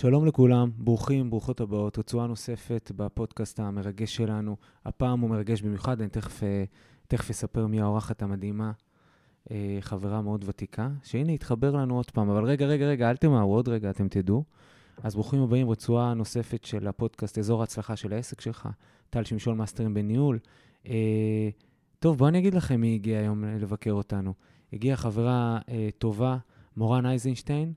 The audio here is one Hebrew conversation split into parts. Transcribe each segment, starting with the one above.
שלום לכולם, ברוכים, ברוכות הבאות. רצועה נוספת בפודקאסט המרגש שלנו. הפעם הוא מרגש במיוחד, אני תכף, אה, תכף אספר מי האורחת המדהימה, אה, חברה מאוד ותיקה, שהנה התחבר לנו עוד פעם. אבל רגע, רגע, רגע, אל תמהרו, עוד רגע אתם תדעו. אז ברוכים הבאים, רצועה נוספת של הפודקאסט, אזור ההצלחה של העסק שלך. טל שמשון מאסטרים בניהול. אה, טוב, בואו אני אגיד לכם מי הגיע היום לבקר אותנו. הגיעה חברה טובה, מורן אייזנשטיין.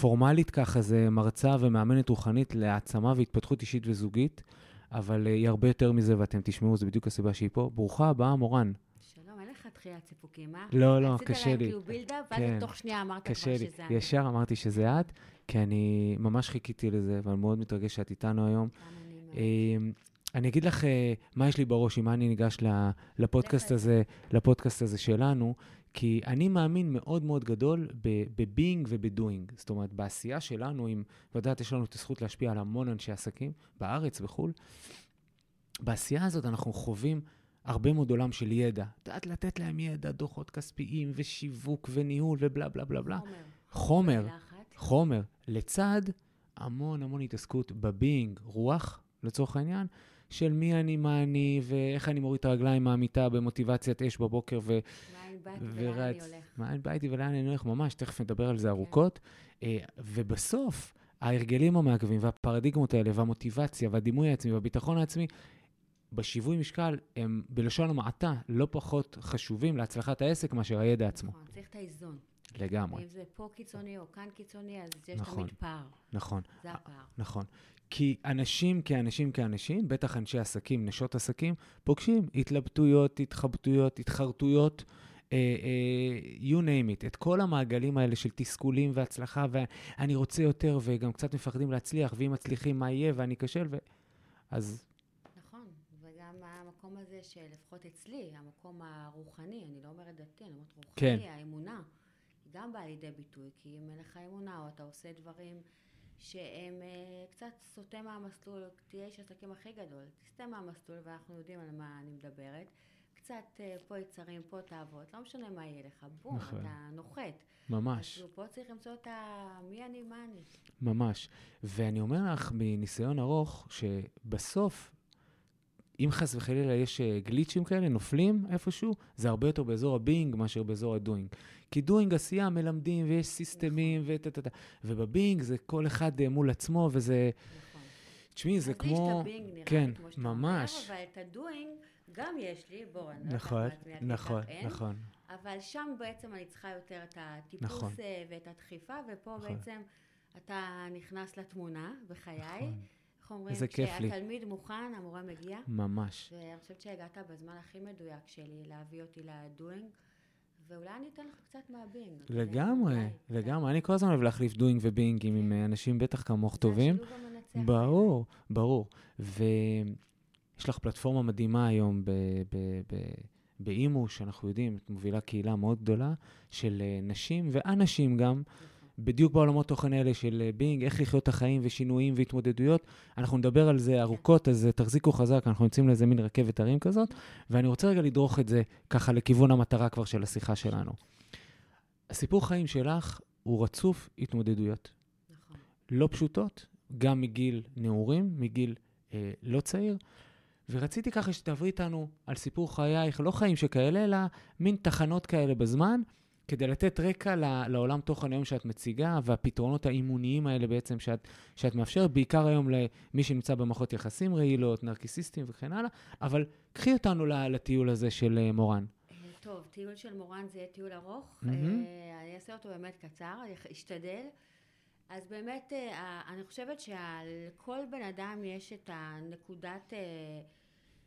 פורמלית ככה זה מרצה ומאמנת רוחנית להעצמה והתפתחות אישית וזוגית, אבל אה, היא הרבה יותר מזה, ואתם תשמעו, זו בדיוק הסיבה שהיא פה. ברוכה הבאה, מורן. שלום, אין לך תחיית סיפוקים, אה? לא, לא, קשה עשית לי. להם כאילו בילדאפ, ואז כן, תוך שנייה אמרת כבר קשה לי. שזה אני. ישר אמרתי שזה את, כי אני ממש חיכיתי לזה, ואני מאוד מתרגש שאת איתנו היום. גם אני אגיד לך אה, מה יש לי בראש, עם מה אני ניגש לפודקאסט. הזה, לפודקאסט הזה שלנו, כי אני מאמין מאוד מאוד גדול בביינג ובדוינג. זאת אומרת, בעשייה שלנו, אם, ודעת, יש לנו את הזכות להשפיע על המון אנשי עסקים, בארץ, בחו"ל, בעשייה הזאת אנחנו חווים הרבה מאוד עולם של ידע. את יודעת, לתת להם ידע, דוחות כספיים ושיווק וניהול ובלה בלה בלה בלה. חומר. חומר. חומר, לצד המון המון התעסקות בבינג, רוח, לצורך העניין, של מי אני, מה אני, ואיך אני מוריד את הרגליים מהמיטה במוטיבציית אש בבוקר, ו... ורץ. הולך. מאין באתי ולאן אני הולך, ממש, תכף נדבר על זה ארוכות. אה, ובסוף, ההרגלים המעכבים והפרדיגמות האלה, והמוטיבציה, והדימוי העצמי, והביטחון העצמי, בשיווי משקל, הם בלשון המעטה לא פחות חשובים להצלחת העסק מאשר הידע עצמו. נכון, צריך את האיזון. לגמרי, אם זה פה קיצוני או כאן קיצוני, אז יש נכון. תמיד פער. נכון. זה הפער. נכון. כי אנשים כאנשים כאנשים, בטח אנשי עסקים, נשות עסקים, פוגשים התלבטויות, התחבטויות, התחרטויות, אה, אה, you name it, את כל המעגלים האלה של תסכולים והצלחה, ואני רוצה יותר, וגם קצת מפחדים להצליח, ואם מצליחים, מה יהיה, ואני אכשל, ו... אז נכון, וגם המקום הזה שלפחות אצלי, המקום הרוחני, אני לא אומרת דתי, אני אומרת רוחני, כן. האמונה, גם באה לידי ביטוי, כי אם אין לך אמונה, או אתה עושה דברים שהם אה, קצת סוטה מהמסלול, תהיה איש עסקים הכי גדול, תסטה מהמסלול, ואנחנו יודעים על מה אני מדברת. קצת אה, פה יצרים, פה תאוות, לא משנה מה יהיה לך, בום, נכון. אתה נוחת. ממש. אז פה צריך למצוא את ה... מי אני, מה אני. ממש. ואני אומר לך מניסיון ארוך, שבסוף, אם חס וחלילה יש אה, גליצ'ים כאלה, נופלים איפשהו, זה הרבה יותר באזור הבינג מאשר באזור הדוינג. כי doing עשייה מלמדים ויש סיסטמים וטה-טה-טה. וב being זה כל אחד אה, מול עצמו, וזה... נכון. תשמעי, זה אז כמו... יש את ה being, נראה כן, כמו שאתה ממש. אומר, אבל את ה doing גם יש לי, בוא, אני לא נכון, נכון, אין, נכון. אבל שם בעצם אני צריכה יותר את הטיפוס נכון. אה, ואת הדחיפה, ופה נכון. בעצם אתה נכנס לתמונה בחיי. נכון. איך אומרים? איזה כיף לי. כשהתלמיד מוכן, המורה מגיע. ממש. ואני חושבת שהגעת בזמן הכי מדויק שלי להביא אותי ל doing, ואולי אני אתן לך קצת מה being. לגמרי, אולי, לגמרי. אני כל הזמן אוהב להחליף doing ו beingים עם אה, אנשים בטח כמוך טובים. זה השילוב המנצח. ברור, ברור. ויש לך פלטפורמה מדהימה היום ב- ב- ב- באימו, שאנחנו יודעים, את מובילה קהילה מאוד גדולה של אה, נשים ואנשים גם, נכון. בדיוק בעולמות תוכן האלה של אה, being, איך לחיות את החיים ושינויים והתמודדויות. אנחנו נדבר על זה ארוכות, אז אה, תחזיקו חזק, אנחנו יוצאים לאיזה מין רכבת הרים כזאת, ואני רוצה רגע לדרוך את זה ככה לכיוון המטרה כבר של השיחה שלנו. הסיפור חיים שלך הוא רצוף התמודדויות. נכון. לא פשוטות, גם מגיל נעורים, מגיל אה, לא צעיר. ורציתי ככה שתעברי איתנו על סיפור חייך, לא חיים שכאלה, אלא מין תחנות כאלה בזמן, כדי לתת רקע לעולם תוכן היום שאת מציגה, והפתרונות האימוניים האלה בעצם שאת, שאת מאפשרת, בעיקר היום למי שנמצא במערכות יחסים רעילות, נרקיסיסטים וכן הלאה, אבל קחי אותנו לטיול הזה של אה, מורן. טוב, טיול של מורן זה יהיה טיול ארוך. מהמם. אה, אני אעשה אותו באמת קצר, אני אשתדל. אז באמת, אה, אני חושבת שלכל בן אדם יש את הנקודת,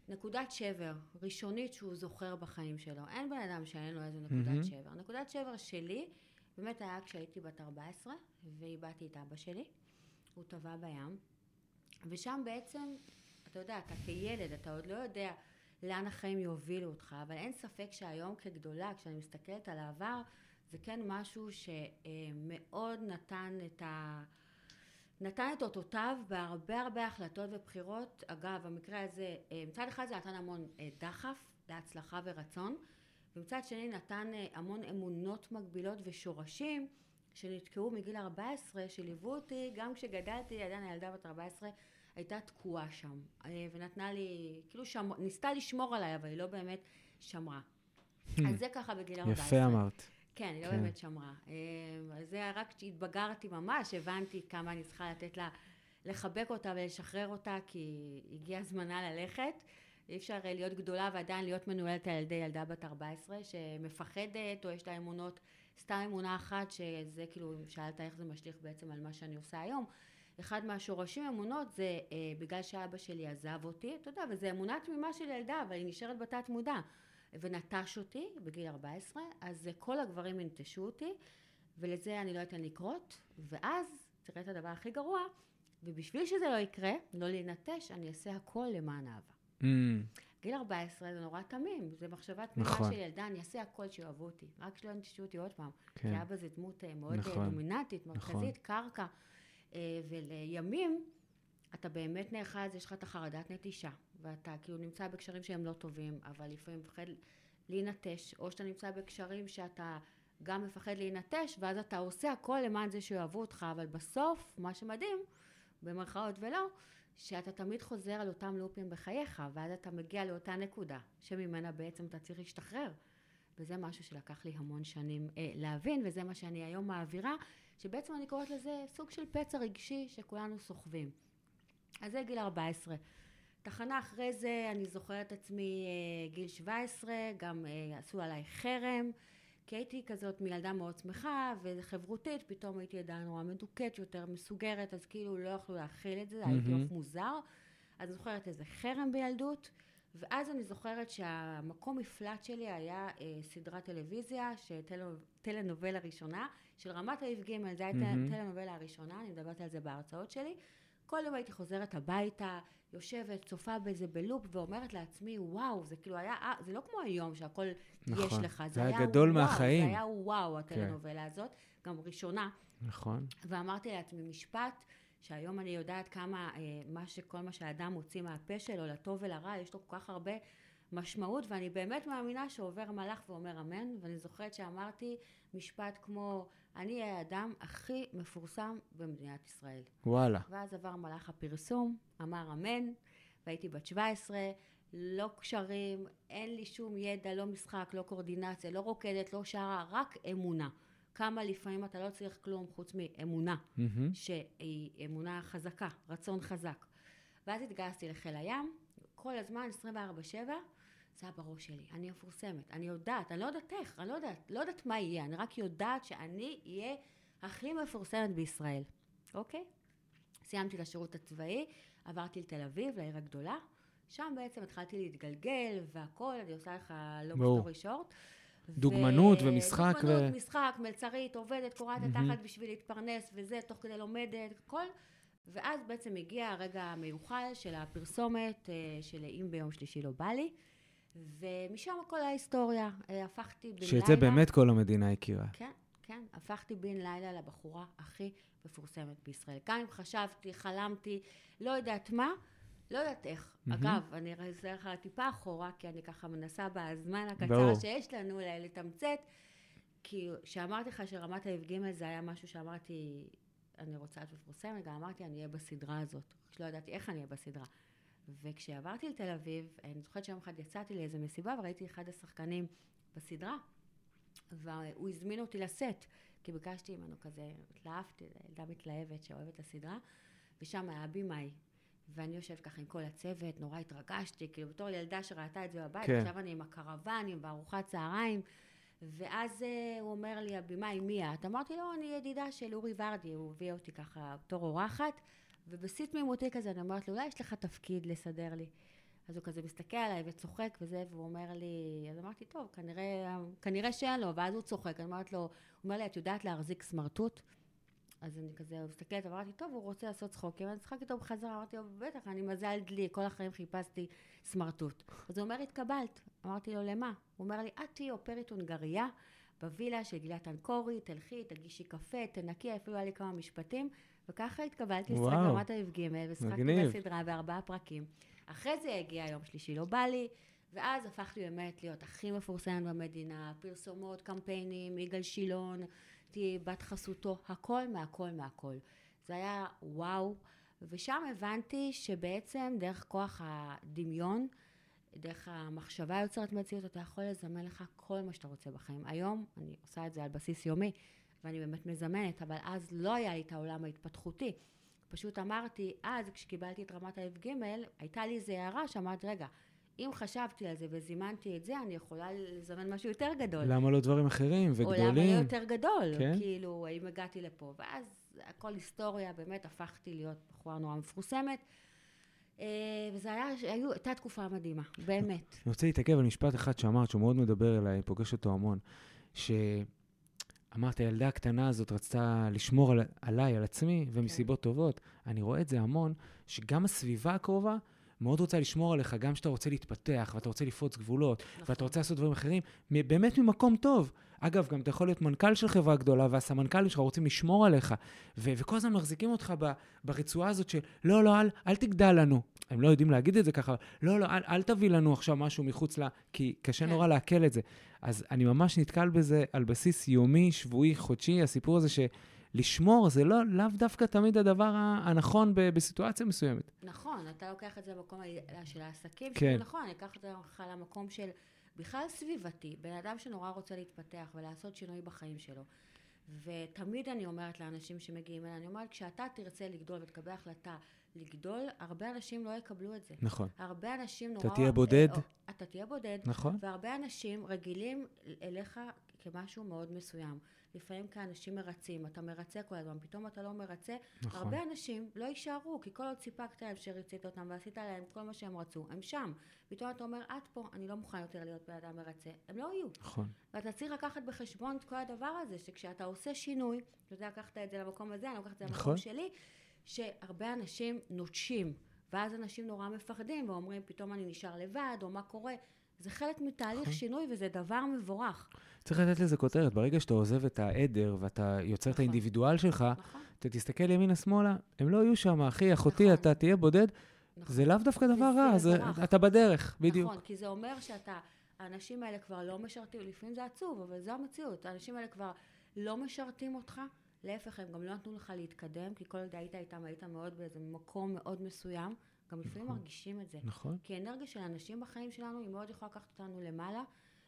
נקודת שבר ראשונית שהוא זוכר בחיים שלו. אין בן אדם שאין לו איזו נקודת מהמם. שבר. נקודת שבר שלי באמת היה כשהייתי בת 14 ואיבדתי את אבא שלי. הוא טבע בים. ושם בעצם, אתה יודע, אתה כילד, אתה עוד לא יודע לאן החיים יובילו אותך, אבל אין ספק שהיום כגדולה, כשאני מסתכלת על העבר, זה כן משהו שמאוד נתן את ה... נתן את אותותיו בהרבה הרבה החלטות ובחירות. אגב, במקרה הזה, אה, מצד אחד זה נתן המון אה, דחף להצלחה ורצון, ומצד שני נתן אה, המון אמונות מגבילות ושורשים שנתקעו מגיל 14, שליוו אותי, גם כשגדלתי, עדיין הילדה בת 14, הייתה תקועה שם, ונתנה לי, כאילו שמ... ניסתה לשמור עליי, אבל היא לא באמת שמרה. אז זה ככה בגיל 14. יפה אמרת. כן, היא לא כן. באמת שמרה. אה, אז זה רק כשהתבגרתי ממש, הבנתי כמה אני צריכה לתת לה, לחבק אותה ולשחרר אותה, כי הגיע זמנה ללכת. אי אפשר אה, להיות גדולה ועדיין להיות מנוהלת על ידי ילדה בת 14, שמפחדת, או יש לה אמונות, סתם אמונה אחת, שזה כאילו, אם שאלת איך זה משליך בעצם על מה שאני עושה היום. אחד מהשורשים אמונות זה אה, בגלל שאבא שלי עזב אותי, אתה יודע, וזו אמונה תמימה של ילדה, אבל היא נשארת בתת מודע. ונטש אותי בגיל 14, אז כל הגברים ינטשו אותי, ולזה אני לא אתן לקרות, ואז, תראה את הדבר הכי גרוע, ובשביל שזה לא יקרה, לא להינטש, אני אעשה הכל למען אהבה. Mm, גיל 14 זה נורא תמים, זה מחשבה תמימה נכון. של ילדה, אני אעשה הכל שאוהבו אותי, רק שלא ינטשו אותי עוד פעם. כן. כי אבא זה דמות אה, מאוד נכון. נכון. דומיננטית, נכון. מרכזית, קרקע. אה, ולימים, אתה באמת נאחז, יש לך את החרדת נטישה, ואתה כאילו נמצא בקשרים שהם לא טובים, אבל לפעמים מפחד להינטש, או שאתה נמצא בקשרים שאתה גם מפחד להינטש, ואז אתה עושה הכל למען זה שאוהבו אותך, אבל בסוף, מה שמדהים, במרכאות ולא, שאתה תמיד חוזר על אותם לופים בחייך, ואז אתה מגיע לאותה נקודה, שממנה בעצם אתה צריך להשתחרר. וזה משהו שלקח לי המון שנים אה, להבין, וזה מה שאני היום מעבירה, שבעצם אני קוראת לזה סוג של פצע רגשי שכולנו סוחבים. אז זה גיל 14. תחנה אחרי זה, אני זוכרת עצמי אה, גיל 17, גם אה, עשו עליי חרם, כי הייתי כזאת מילדה מאוד שמחה וחברותית, פתאום הייתי עדיין נורא מדוכאת יותר, מסוגרת, אז כאילו לא יכלו להכיל את זה, הייתי מהמם. עוף מוזר. אז אני זוכרת איזה חרם בילדות, ואז אני זוכרת שהמקום מפלט שלי היה אה, סדרת טלוויזיה, טלנובלה ראשונה, של רמת אביב ג', זו הייתה מהמם. טלנובלה הראשונה, אני מדברת על זה בהרצאות שלי. כל יום הייתי חוזרת הביתה, יושבת, צופה בזה בלופ, ואומרת לעצמי, וואו, זה כאילו היה, אה, זה לא כמו היום שהכל נכון. יש לך, זה היה גדול וואו, מהחיים. זה היה וואו, הטלנובלה הזאת, גם ראשונה. נכון. ואמרתי לעצמי משפט, שהיום אני יודעת כמה, אה, מה שכל מה שהאדם מוציא מהפה שלו, לטוב ולרע, יש לו כל כך הרבה משמעות, ואני באמת מאמינה שעובר מלאך ואומר אמן, ואני זוכרת שאמרתי משפט כמו, אני האדם הכי מפורסם במדינת ישראל. וואלה. ואז עבר מלאך הפרסום, אמר אמן, והייתי בת 17, לא קשרים, אין לי שום ידע, לא משחק, לא קורדינציה, לא רוקדת, לא שרה, רק אמונה. כמה לפעמים אתה לא צריך כלום חוץ מאמונה, מהמם. שהיא אמונה חזקה, רצון חזק. ואז התגייסתי לחיל הים, כל הזמן, 24-7, זה היה בראש שלי. אני מפורסמת, אני יודעת, אני לא יודעת איך, אני לא יודעת, לא יודעת מה יהיה, אני רק יודעת שאני אהיה הכי מפורסמת בישראל, אוקיי? סיימתי את השירות הצבאי, עברתי לתל אביב, לעיר הגדולה. שם בעצם התחלתי להתגלגל והכל, אני עושה לך לא ברור. סטורי שורט. דוגמנות ומשחק ו- דוגמנות, משחק, מלצרית, עובדת, קורעת מהמם. התחת בשביל להתפרנס וזה, תוך כדי לומדת, הכל. ואז בעצם הגיע הרגע המיוחל של הפרסומת אה, של אם ביום שלישי לא בא לי. ומשם כל ההיסטוריה. אה, הפכתי בן לילה... שאת זה באמת כל המדינה הכירה. כן, כן. הפכתי בן לילה לבחורה הכי מפורסמת בישראל. גם אם חשבתי, חלמתי, לא יודעת מה, לא יודעת איך. מהמם. אגב, אני אחזיר לך טיפה אחורה, כי אני ככה מנסה בזמן הקצר ברור. שיש לנו לתמצת. כי כשאמרתי לך שרמת אביב ג' זה היה משהו שאמרתי, אני רוצה להיות מפורסמת, גם אמרתי, אני אהיה בסדרה הזאת. שלא ידעתי איך אני אהיה בסדרה. וכשעברתי לתל אביב, אני זוכרת שיום אחד יצאתי לאיזה מסיבה וראיתי אחד השחקנים בסדרה, והוא הזמין אותי לסט, כי ביקשתי ממנו כזה, התלהבתי, ילדה מתלהבת שאוהבת את הסדרה, ושם היה בימאי. ואני יושבת ככה עם כל הצוות, נורא התרגשתי, כאילו בתור ילדה שראתה את זה בבית, כן. עכשיו אני עם הקרוונים בארוחת צהריים, ואז אה, הוא אומר לי, הבימאי, מי את? אמרתי לו, אני ידידה של אורי ורדי, הוא הביא אותי ככה בתור אורחת, ובשיא תמימותי כזה, אני אומרת לו, אולי יש לך תפקיד לסדר לי. אז הוא כזה מסתכל עליי וצוחק וזה, והוא אומר לי, אז אמרתי, טוב, כנראה, כנראה שאין לו, ואז הוא צוחק, אני אומרת לו, הוא אומר לי, את יודעת להחזיק סמרטוט? אז אני כזה מסתכלת, אמרתי, טוב, הוא רוצה לעשות צחוקים, אני צחקתי איתו בחזרה, אמרתי לו, בטח, אני מזל דלי, כל החיים חיפשתי סמרטוט. אז הוא אומר, התקבלת. אמרתי לו, למה? הוא אומר לי, את תהיי אופרת הונגריה בווילה של גילת אנקורי, תלכי, תגישי קפה, תנקי, אפילו היה לי כמה משפטים, וככה התקבלתי לשחק. ברמת אביב ג' ושחקתי. בסדרה בארבעה פרקים. אחרי זה הגיע יום שלישי לא בא לי, ואז הפכתי באמת להיות הכי מפורסמת במדינה, פרסומות, קמפיינים, יגאל שילון, הייתי בת חסותו, הכל מהכל מהכל. זה היה וואו, ושם הבנתי שבעצם דרך כוח הדמיון, דרך המחשבה היוצרת מציאות, אתה יכול לזמן לך כל מה שאתה רוצה בחיים. היום אני עושה את זה על בסיס יומי, ואני באמת מזמנת, אבל אז לא היה לי את העולם ההתפתחותי. פשוט אמרתי, אז כשקיבלתי את רמת ה-F ג', הייתה לי איזו הערה שאמרתי, רגע, אם חשבתי על זה וזימנתי את זה, אני יכולה לזמן משהו יותר גדול. למה לא דברים אחרים וגדולים? או למה לא יותר גדול? כן. כאילו, האם הגעתי לפה? ואז הכל היסטוריה, באמת הפכתי להיות בחורה נורא מפורסמת. אה, היו, הייתה תקופה מדהימה, באמת. אני רוצה להתעכב על משפט אחד שאמרת, שהוא מאוד מדבר אליי, פוגש אותו המון, שאמרת, הילדה הקטנה הזאת רצתה לשמור על, עליי, על עצמי, ומסיבות כן. טובות. אני רואה את זה המון, שגם הסביבה הקרובה מאוד רוצה לשמור עליך, גם כשאתה רוצה להתפתח, ואתה רוצה לפרוץ גבולות, נכון. ואתה רוצה לעשות דברים אחרים, באמת ממקום טוב. אגב, גם אתה יכול להיות מנכ"ל של חברה גדולה, והסמנכ"לים שלך רוצים לשמור עליך, ו- וכל הזמן מחזיקים אותך ב- ברצועה הזאת של, לא, לא, אל, אל תגדל לנו. הם לא יודעים להגיד את זה ככה, לא, לא, אל, אל תביא לנו עכשיו משהו מחוץ ל... כי קשה כן. נורא לעכל את זה. אז אני ממש נתקל בזה על בסיס יומי, שבועי, חודשי, הסיפור הזה שלשמור זה לא, לאו דווקא תמיד הדבר הנכון ב- בסיטואציה מסוימת. נכון, אתה לוקח את זה למקום של העסקים, כן. נכון, אני אקח את זה למקום של בכלל סביבתי, בן אדם שנורא רוצה להתפתח ולעשות שינוי בחיים שלו. ותמיד אני אומרת לאנשים שמגיעים אליי, אני אומרת, כשאתה תרצה לגדול ותקבל החלטה לגדול, הרבה אנשים לא יקבלו את זה. נכון. הרבה אנשים נורא... אתה תהיה בודד. אה, אה, אתה תהיה בודד, נכון? והרבה אנשים רגילים אליך כמשהו מאוד מסוים. לפעמים כאנשים מרצים, אתה מרצה כל הזמן, פתאום אתה לא מרצה. נכון. הרבה אנשים לא יישארו, כי כל עוד סיפקת להם שריצית אותם ועשית להם כל מה שהם רצו, הם שם. פתאום אתה אומר, את פה, אני לא מוכן יותר להיות בן אדם מרצה. הם לא יהיו. נכון. ואתה צריך לקחת בחשבון את כל הדבר הזה, שכשאתה עושה שינוי, אתה יודע, לקחת את זה למקום הזה, אני לוקחת את זה נכון. למקום שלי, שהרבה אנשים נוטשים, ואז אנשים נורא מפחדים ואומרים, פתאום אני נשאר לבד, או מה קורה. זה חלק מתהליך נכון. שינוי וזה דבר מבורך. צריך לתת לזה כותרת. ברגע שאתה עוזב את העדר ואתה יוצר את נכון. האינדיבידואל שלך, נכון? אתה תסתכל ימינה-שמאלה, הם לא יהיו שם, אחי, אחותי, נכון. אתה תהיה בודד, נכון. זה לאו דווקא דבר רע, זה, מבורך. אתה בדרך, בדיוק. נכון, כי זה אומר שאתה, האנשים האלה כבר לא משרתים, לפעמים זה עצוב, אבל זו המציאות. האנשים האלה כבר לא משרתים אותך, להפך, הם גם לא נתנו לך להתקדם, כי כל עוד היית איתם, היית מאוד באיזה מקום מאוד מסוים. גם לפעמים נכון. מרגישים את זה. נכון. כי אנרגיה של אנשים בחיים שלנו, היא מאוד יכולה לקחת אותנו למעלה,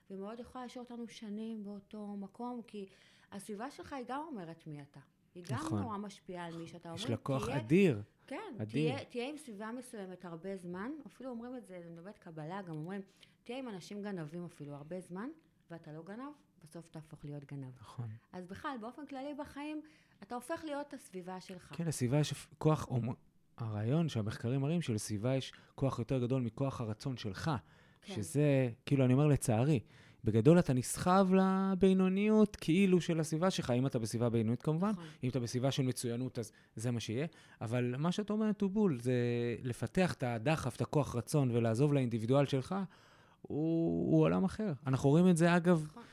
ומאוד יכולה להשאיר אותנו שנים באותו מקום, כי הסביבה שלך היא גם אומרת מי אתה. היא גם נכון. נורא משפיעה על מי שאתה אומר. יש לה כוח תהיה- אדיר. כן, אדיר. תהיה, תהיה עם סביבה מסוימת הרבה זמן, אפילו אומרים את זה, אני מדברת קבלה, גם אומרים, תהיה עם אנשים גנבים אפילו הרבה זמן, ואתה לא גנב, בסוף תהפוך להיות גנב. נכון. אז בכלל, באופן כללי בחיים, אתה הופך להיות הסביבה שלך. כן, לסביבה יש כוח, או, הרעיון שהמחקרים מראים שלסביבה יש כוח יותר גדול מכוח הרצון שלך, כן. שזה, כאילו, אני אומר לצערי, בגדול אתה נסחב לבינוניות כאילו של הסביבה שלך, אם אתה בסביבה בינונית כמובן, נכון. אם אתה בסביבה של מצוינות, אז זה מה שיהיה. אבל מה שאת אומרת הוא בול, זה לפתח את הדחף, את הכוח רצון ולעזוב לאינדיבידואל שלך, הוא, הוא עולם אחר. אנחנו רואים את זה, אגב, נכון.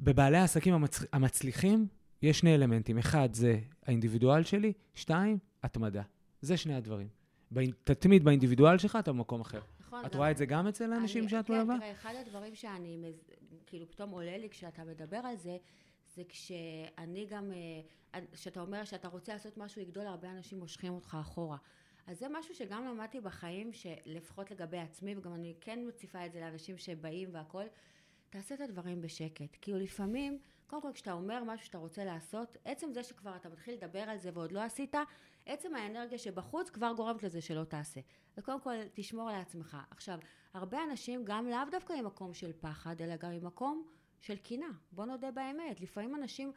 בבעלי העסקים המצ... המצליחים, יש שני אלמנטים. אחד, זה האינדיבידואל שלי, שתיים, התמדה. זה שני הדברים. באינ... תתמיד באינדיבידואל שלך, אתה במקום אחר. נכון, את גם- רואה את זה גם אצל האנשים שאת כן, מלווה? תראה, אחד הדברים שאני, מז- כאילו, פתאום עולה לי כשאתה מדבר על זה, זה כשאני גם, אה, כשאתה אומר שאתה רוצה לעשות משהו יגדול, הרבה אנשים מושכים אותך אחורה. אז זה משהו שגם למדתי בחיים, שלפחות לגבי עצמי, וגם אני כן מציפה את זה לאנשים שבאים והכול, תעשה את הדברים בשקט. כאילו לפעמים, קודם כל כשאתה אומר משהו שאתה רוצה לעשות, עצם זה שכבר אתה מתחיל לדבר על זה ועוד לא עשית, עצם האנרגיה שבחוץ כבר גורמת לזה שלא תעשה. וקודם כל, תשמור על עצמך. עכשיו, הרבה אנשים גם לאו דווקא ממקום של פחד, אלא גם ממקום של קינה. בוא נודה באמת. לפעמים אנשים,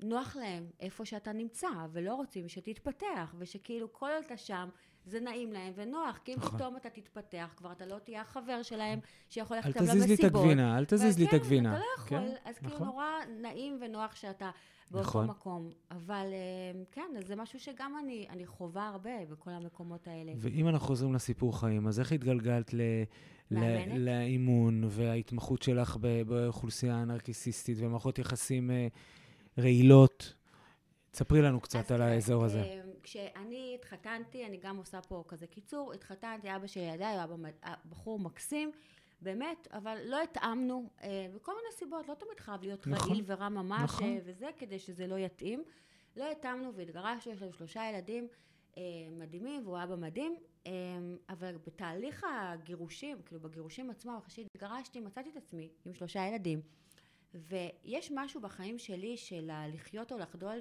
נוח להם איפה שאתה נמצא, ולא רוצים שתתפתח, ושכאילו כל עוד אתה שם, זה נעים להם ונוח, כי אם נכון. פתאום אתה תתפתח, כבר אתה לא תהיה החבר שלהם שיכול אל ללכת איתם תזיז לי את למסיבות. הגבינה, אל תזיז לי את וכן, הגבינה. אתה לא יכול, כן, אז כאילו נכון. נורא נעים ונוח שאתה באותו נכון. מקום. אבל אה, כן, אז זה משהו שגם אני, אני חווה הרבה בכל המקומות האלה. ואם אנחנו חוזרים לסיפור חיים, אז איך התגלגלת ל... מאמנת? לאימון וההתמחות שלך באוכלוסייה הנרקיסיסטית ומערכות יחסים אה, רעילות? ספרי לנו קצת על האזור הזה. אה, כשאני התחתנתי, אני גם עושה פה כזה קיצור, התחתנתי, אבא שלי ידע, הוא היה בחור מקסים, באמת, אבל לא התאמנו, אה, מכל מיני סיבות, לא תמיד חייב להיות נכון, רעיל ורע ממש, נכון. אה, וזה, כדי שזה לא יתאים. לא התאמנו והתגרשנו, יש לנו שלושה ילדים אה, מדהימים, והוא אבא מדהים, אה, אבל בתהליך הגירושים, כאילו בגירושים עצמם, אחרי שהתגרשתי, מצאתי את עצמי עם שלושה ילדים. ויש משהו בחיים שלי של הלחיות או לחדול,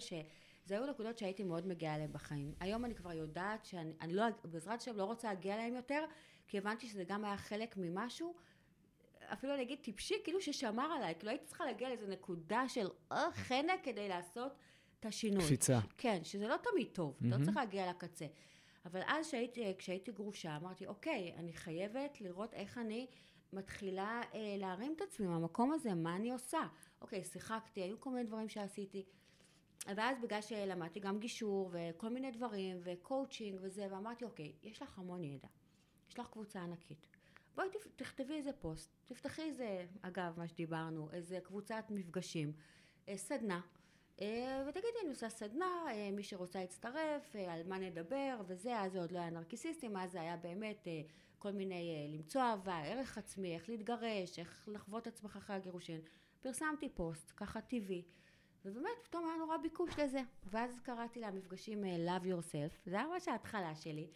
שזה היו נקודות שהייתי מאוד מגיעה אליהן בחיים. היום אני כבר יודעת שאני אני לא, בעזרת השם לא רוצה להגיע אליהן יותר, כי הבנתי שזה גם היה חלק ממשהו, אפילו אני אגיד טיפשי, כאילו ששמר עליי, כאילו הייתי צריכה להגיע לאיזו נקודה של אה, חנק כדי לעשות את השינוי. קפיצה. כן, שזה לא תמיד טוב, מהמם. לא צריך להגיע לקצה. אבל אז שהייתי, כשהייתי גרושה, אמרתי, אוקיי, אני חייבת לראות איך אני מתחילה אה, להרים את עצמי מהמקום הזה, מה אני עושה. אוקיי, שיחקתי, היו כל מיני דברים שעשיתי. ואז בגלל שלמדתי גם גישור וכל מיני דברים וקואוצ'ינג וזה, ואמרתי, אוקיי, יש לך המון ידע, יש לך קבוצה ענקית. בואי תכתבי איזה פוסט, תפתחי איזה, אגב, מה שדיברנו, איזה קבוצת מפגשים, אה, סדנה, אה, ותגידי, אני עושה סדנה, אה, מי שרוצה להצטרף, על מה נדבר, וזה, אז זה עוד לא היה נרקיסיסטים, אז זה היה באמת כל מיני, למצוא אהבה, ערך עצמי, איך להתגרש, איך לחוות עצמך אחרי הגירושין. פרסמתי פוסט, ככה טבעי, ובאמת, פתאום היה נורא ביקוש לזה. ואז קראתי למפגשים אה, Love Yourself, זה היה ממש ההתחלה שלי.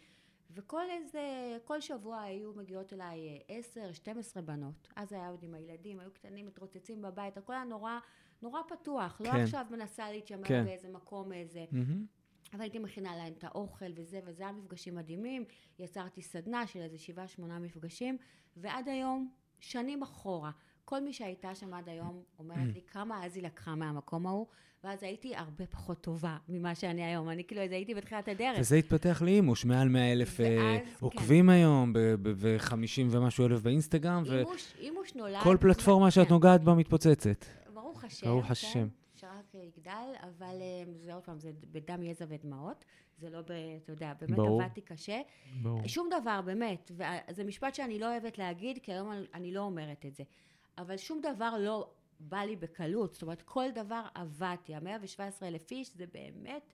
וכל איזה, כל שבוע היו מגיעות אליי אה, עשר, 12 בנות. אז היה עוד עם הילדים, היו קטנים, מתרוצצים בבית, הכל היה נורא, נורא פתוח. לא כן. עכשיו מנסה להתיימר כן. באיזה מקום איזה. מהמם. אבל הייתי מכינה להם את האוכל וזה, וזה היה מפגשים מדהימים. יצרתי סדנה של איזה שבעה, שמונה מפגשים, ועד היום, שנים אחורה, כל מי שהייתה שם עד היום אומרת לי כמה אז היא לקחה מהמקום ההוא, ואז הייתי הרבה פחות טובה ממה שאני היום. אני כאילו, אז הייתי בתחילת הדרך. וזה התפתח לאימוש, מעל 100 אלף אה, כן. עוקבים היום, ו-50 ומשהו אלף באינסטגרם, אימוש, אימוש נולד... וכל פלטפורמה שאת כן. נוגעת בה מתפוצצת. ברוך השם, ברוך כן, השם. שרק יגדל, אבל אה, זה עוד פעם, זה בדם, יזע ודמעות. זה לא, ב, אתה יודע, באמת ברור. עבדתי קשה. ברור. שום דבר, באמת, וזה משפט שאני לא אוהבת להגיד, כי היום אני לא אומרת את זה. אבל שום דבר לא בא לי בקלות, זאת אומרת, כל דבר עבדתי. ה-117 אלף איש זה באמת,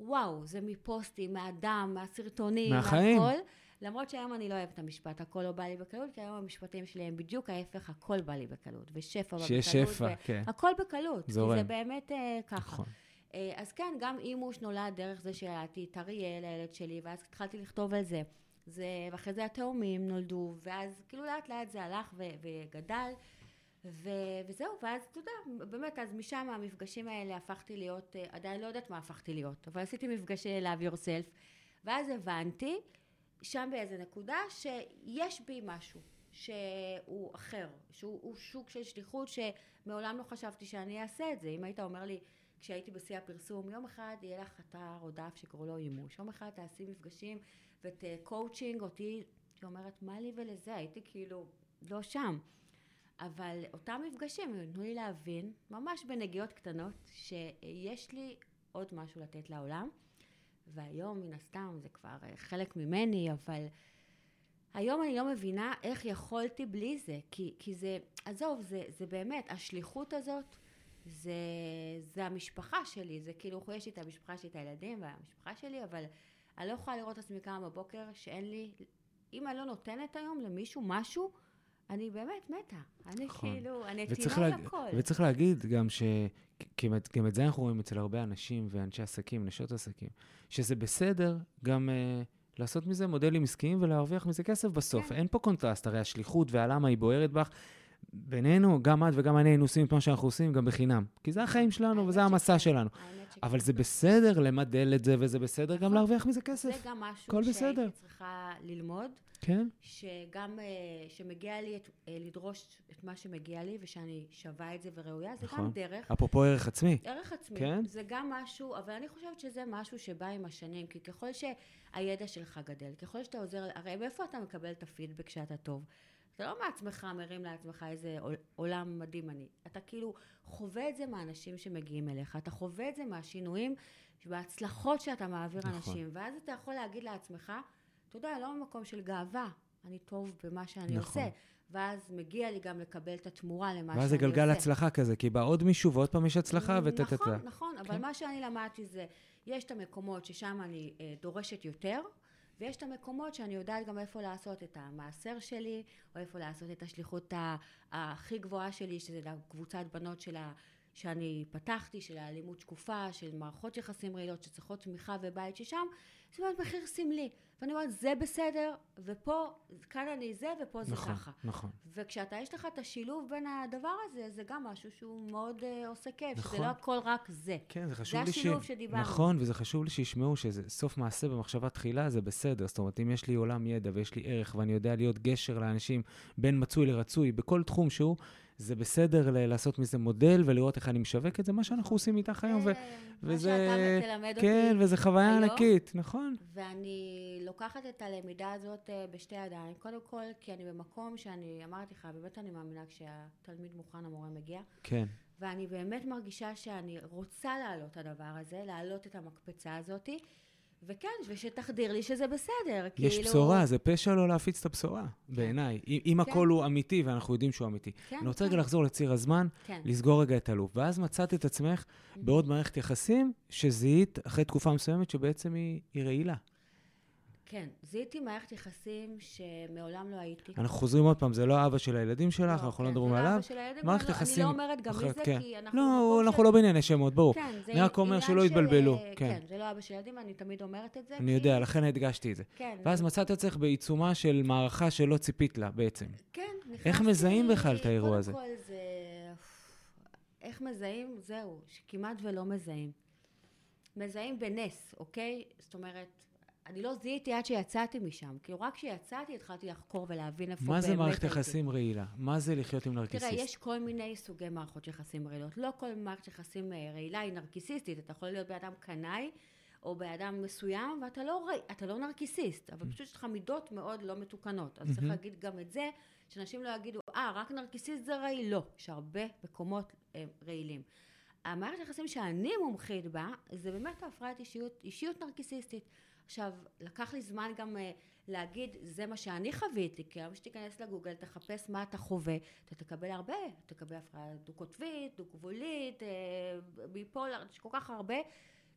וואו, זה מפוסטים, מהדם, מהסרטונים, מהחיים. מהכל. למרות שהיום אני לא אוהבת את המשפט, הכל לא בא לי בקלות, כי היום המשפטים שלי הם בדיוק ההפך, הכל בא לי בקלות, ושפע בקלות. שיש שפע, ו- כן. הכל בקלות, זורם. כי זה באמת אה, ככה. נכון. אה, אז כן, גם אימוש נולד דרך זה שהייתי את אריאל, הילד שלי, ואז התחלתי לכתוב על זה. זה, ואחרי זה התאומים נולדו, ואז כאילו לאט לאט זה הלך ו- וגדל, ו- וזהו, ואז אתה יודע, באמת, אז משם המפגשים האלה הפכתי להיות, אה, עדיין לא יודעת מה הפכתי להיות, אבל עשיתי מפגשי Love Yourself, ואז הבנתי, שם באיזה נקודה, שיש בי משהו. שהוא אחר, שהוא הוא שוק של שליחות שמעולם לא חשבתי שאני אעשה את זה. אם היית אומר לי, כשהייתי בשיא הפרסום, יום אחד יהיה לך אתר או דף שקראו לו אימוש, יום אחד תעשי מפגשים ותקואוצ'ינג אותי, הייתי אומרת, מה לי ולזה? הייתי כאילו לא שם. אבל אותם מפגשים נתנו לי להבין, ממש בנגיעות קטנות, שיש לי עוד משהו לתת לעולם. והיום, מן הסתם, זה כבר אה, חלק ממני, אבל היום אני לא מבינה איך יכולתי בלי זה. כי, כי זה, עזוב, זה, זה באמת, השליחות הזאת, זה, זה המשפחה שלי. זה כאילו, יש לי את המשפחה שלי, את הילדים והמשפחה שלי, אבל אני לא יכולה לראות את עצמי קמה בבוקר שאין לי, אם אני לא נותנת היום למישהו משהו, אני באמת מתה. אני נכון. כאילו, אני נתינה להג... לכל. וצריך להגיד גם ש... כי גם את זה אנחנו רואים אצל הרבה אנשים ואנשי עסקים, נשות עסקים, שזה בסדר גם uh, לעשות מזה מודלים עסקיים ולהרוויח מזה כסף בסוף. כן. אין פה קונטרסט, הרי השליחות והלמה היא בוערת בך. בינינו, גם את וגם אני היינו עושים את מה שאנחנו עושים גם בחינם. כי זה החיים שלנו וזה המסע שלנו. אבל זה בסדר למדל את זה, וזה בסדר גם נכון. להרוויח מזה זה כסף. גם משהו. שהייתי צריכה ללמוד. כן? שגם, אה, שמגיע לי את, אה, לדרוש את מה שמגיע לי, ושאני שווה את זה וראויה, זה נכון. גם דרך. אפרופו ערך עצמי. ערך עצמי. כן. זה גם משהו, אבל אני חושבת שזה משהו שבא עם השנים, כי ככל שהידע שלך גדל, ככל שאתה עוזר, הרי מאיפה אתה מקבל את הפידבק שאתה טוב? אתה לא מעצמך מרים לעצמך איזה עול- עולם מדהים אני. אתה כאילו חווה את זה מהאנשים שמגיעים אליך, אתה חווה את זה מהשינויים, מההצלחות שאתה מעביר נכון. אנשים, ואז אתה יכול להגיד לעצמך, אתה יודע, לא ממקום של גאווה, אני טוב במה שאני נכון. עושה. ואז מגיע לי גם לקבל את התמורה למה שאני ואז עושה. זה גלגל הצלחה כזה, כי בא עוד מישהו ועוד פעם יש הצלחה וטטטה. נכון, נכון, אבל כן. מה שאני למדתי זה, יש את המקומות ששם אני אה, דורשת יותר, ויש את המקומות שאני יודעת גם איפה לעשות את המעשר שלי, או איפה לעשות את השליחות הכי גבוהה שלי, שזה לקבוצת בנות של ה... שאני פתחתי, של האלימות שקופה, של מערכות יחסים רעילות שצריכות תמיכה ובית ששם, זה באמת מחיר סמלי. ואני אומרת, זה בסדר, ופה, כאן אני זה, ופה זה נכון, ככה. נכון. וכשאתה, יש לך את השילוב בין הדבר הזה, זה גם משהו שהוא מאוד uh, עושה כיף, נכון. שזה לא הכל רק זה. כן, זה חשוב זה לי ש... השילוב שדיברנו. נכון, וזה חשוב לי שישמעו שזה סוף מעשה במחשבה תחילה, זה בסדר. זאת אומרת, אם יש לי עולם ידע ויש לי ערך ואני יודע להיות גשר לאנשים בין מצוי לרצוי בכל תחום שהוא, זה בסדר ל- לעשות מזה מודל ולראות איך אני משווק את זה, מה שאנחנו עושים איתך היום. ו... זה מה שאתה תלמד כן, אותי וזו חוויה היום. ענקית, נכון. ואני לוקחת את הלמידה הזאת אה, בשתי ידיים. קודם כל, כי אני במקום שאני, אמרתי לך, באמת אני מאמינה כשהתלמיד מוכן, המורה מגיע. כן. ואני באמת מרגישה שאני רוצה להעלות את הדבר הזה, להעלות את המקפצה הזאת, וכן, ושתחדיר לי שזה בסדר. יש כאילו... בשורה, זה פשע לא להפיץ את הבשורה, בעיניי. אם אם כן. הכל הוא אמיתי, ואנחנו יודעים שהוא אמיתי. כן, אני רוצה כן. רגע לחזור לציר הזמן, כן. לסגור רגע את הלופ. ואז מצאת את עצמך בעוד מערכת יחסים שזיהית אחרי תקופה מסוימת שבעצם היא היא רעילה. כן, זיהיתי מערכת יחסים שמעולם לא הייתי. אנחנו חוזרים עוד פעם, זה לא האבא של הילדים שלך, אנחנו לא כן, מדברים זה לא עליו. אבא של הילדים, מערכת אני לא- יחסים אני לא אומרת גם מי זה, כן. כי אנחנו... לא, במקום אנחנו של- לא בענייני שמות, ברור. כן, זה אני רק אומר שלא של, יתבלבלו, אה, כן. כן, זה לא אבא של ילדים, אני תמיד אומרת את זה. אני כי- יודע, לכן הדגשתי את זה. כן. ואז מצאת את עצמך בעיצומה של מערכה שלא ציפית לה בעצם. כן, נכנסתי... איך מזהים בכלל את האירוע הזה? קודם כל זה... איך מזהים? זהו, שכמעט ולא מזהים. מזהים בנס, אוקיי? זאת אומרת, אני לא זיהיתי עד שיצאתי משם. כאילו, רק כשיצאתי התחלתי לחקור ולהבין איפה באמת מה זה מערכת. יחסים רעילה? מה זה לחיות עם נרקיסיסט? תראה, יש כל מיני סוגי מערכות יחסים רעילות. לא כל מערכת יחסים אה, רעילה היא נרקיסיסטית. אתה יכול להיות באדם קנאי, או באדם מסוים, ואתה לא, רע- לא נרקיסיסט, אבל פשוט יש לך מידות מאוד לא מתוקנות. אז צריך להגיד גם את זה, שאנשים לא יגידו, אה, רק נרקיסיסט זה רעיל. לא, יש הרבה מקומות אה, רעילים. המערכת היחסים שאני מומחית בה, זה באמת ההפרעת אישיות, אישיות נרקיסיסטית. עכשיו, לקח לי זמן גם אה, להגיד, זה מה שאני חוויתי, כי היום שתיכנס לגוגל, תחפש מה אתה חווה, אתה תקבל הרבה, תקבל הפרעה דו-קוטבית, דו-גבולית, אה, ביפולר, יש כל כך הרבה.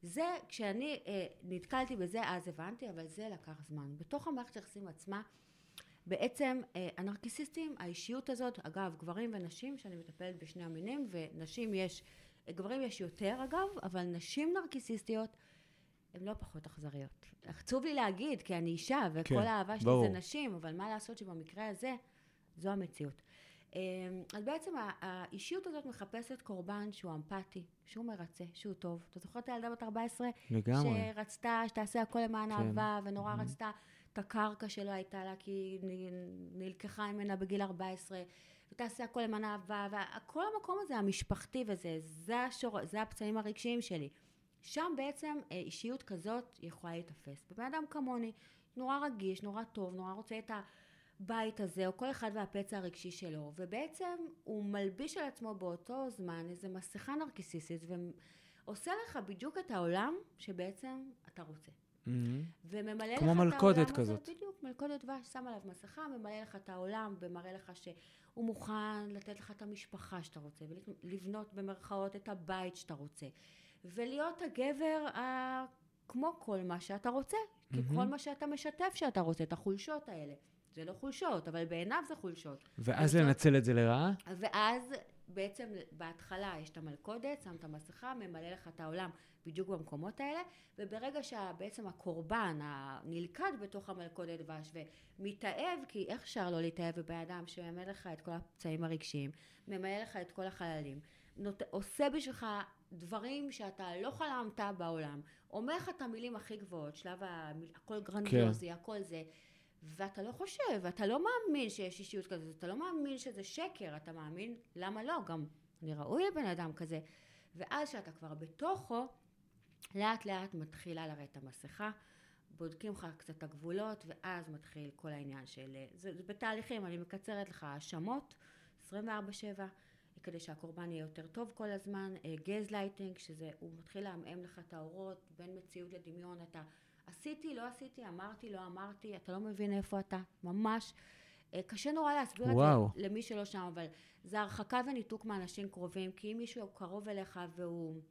זה, כשאני אה, נתקלתי בזה, אז הבנתי, אבל זה לקח זמן. בתוך המערכת היחסים עצמה, בעצם אה, הנרקיסיסטים, האישיות הזאת, אגב, גברים ונשים, שאני מטפלת בשני המינים, ונשים יש, גברים יש יותר אגב, אבל נשים נרקיסיסטיות הן לא פחות אכזריות. עצוב לי להגיד, כי אני אישה, וכל כן, האהבה שלי ברור. זה נשים, אבל מה לעשות שבמקרה הזה, זו המציאות. אה, אז בעצם האישיות הזאת מחפשת קורבן שהוא אמפתי, שהוא מרצה, שהוא טוב. אתה זוכר את הילדה בת 14? לגמרי. שרצתה, שתעשה הכל למען כן. אהבה, ונורא רצתה את הקרקע שלא הייתה לה, כי נלקחה ממנה בגיל 14, ותעשה הכל למען אהבה, וכל המקום הזה, המשפחתי וזה, זה, השור, זה הפצעים הרגשיים שלי. שם בעצם אה, אישיות כזאת יכולה להיתפס. בבן אדם כמוני, נורא רגיש, נורא טוב, נורא רוצה את הבית הזה, או כל אחד והפצע הרגשי שלו, ובעצם הוא מלביש על עצמו באותו זמן איזה מסכה נרקיסיסטית, ועושה לך בדיוק את העולם שבעצם אתה רוצה. מהמם. וממלא לך כמו את מלכודת העולם כזאת. הזה, בדיוק, מלכודת דבש, שם עליו מסכה, ממלא לך את העולם, ומראה לך שהוא מוכן לתת לך את המשפחה שאתה רוצה, ולבנות במרכאות את הבית שאתה רוצה, ולהיות הגבר ה... כמו כל מה שאתה רוצה, כי כל מה שאתה משתף שאתה רוצה, את החולשות האלה. זה לא חולשות, אבל בעיניו זה חולשות. ואז אז לנצל את זה לרעה? ואז בעצם בהתחלה יש את המלכודת, שם את המסכה, ממלא לך את העולם בדיוק במקומות האלה, וברגע שבעצם הקורבן הנלכד בתוך המלכודת דבש ומתאהב, כי איך אפשר לא להתאהב בבן אדם שממלא לך את כל הפצעים הרגשיים, ממלא לך את כל החללים, נות... עושה בשבילך דברים שאתה לא חלמת בעולם, אומר לך את המילים הכי גבוהות, שלב המיל... הכל גרנדיוזי, הכל זה, ואתה לא חושב, אתה לא מאמין שיש אישיות כזאת, אתה לא מאמין שזה שקר, אתה מאמין, למה לא? גם אני ראוי לבן אדם כזה. ואז כשאתה כבר בתוכו, לאט לאט מתחילה לרדת המסכה, בודקים לך קצת הגבולות, ואז מתחיל כל העניין של... זה, זה בתהליכים, אני מקצרת לך האשמות, 24-7, כדי שהקורבן יהיה יותר טוב כל הזמן, גז לייטינג, שזה, הוא מתחיל לעמעם לך את האורות, בין מציאות לדמיון, אתה עשיתי, לא עשיתי, אמרתי, לא אמרתי, אתה לא מבין איפה אתה, ממש. אה, קשה נורא להסביר וואו. את זה למי שלא שם, אבל זה הרחקה וניתוק מאנשים קרובים, כי אם מישהו קרוב אליך והוא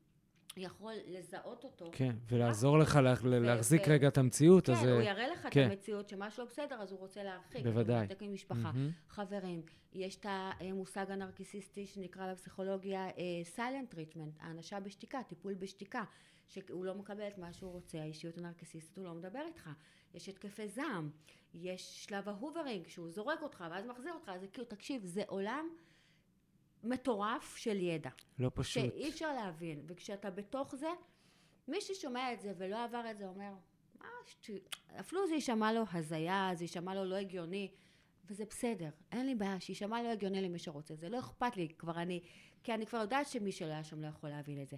יכול לזהות אותו. כן, ולעזור לך לה, להחזיק ו- רגע את המציאות, כן, אז... הוא אה, יראה לך כן. את המציאות שמשהו לא בסדר, אז הוא רוצה להרחיק. בוודאי. הוא מתנתק ממשפחה, מהמם. חברים. יש את המושג הנרקיסיסטי שנקרא בפסיכולוגיה silent treatment, האנשה בשתיקה, טיפול בשתיקה, שהוא לא מקבל את מה שהוא רוצה, האישיות הנרקיסיסטית, הוא לא מדבר איתך. יש התקפי זעם, יש שלב ה hoovering, שהוא זורק אותך ואז מחזיר אותך, זה כאילו, תקשיב, זה עולם מטורף של ידע. לא פשוט. שאי אפשר להבין, וכשאתה בתוך זה, מי ששומע את זה ולא עבר את זה אומר, מה שטויות, אפילו זה יישמע לו הזיה, זה יישמע לו לא הגיוני, וזה בסדר, אין לי בעיה, שיישמע לא הגיוני למי שרוצה, זה לא אכפת לי, כבר אני, כי אני כבר יודעת שמי שלא היה שם לא יכול להבין את זה.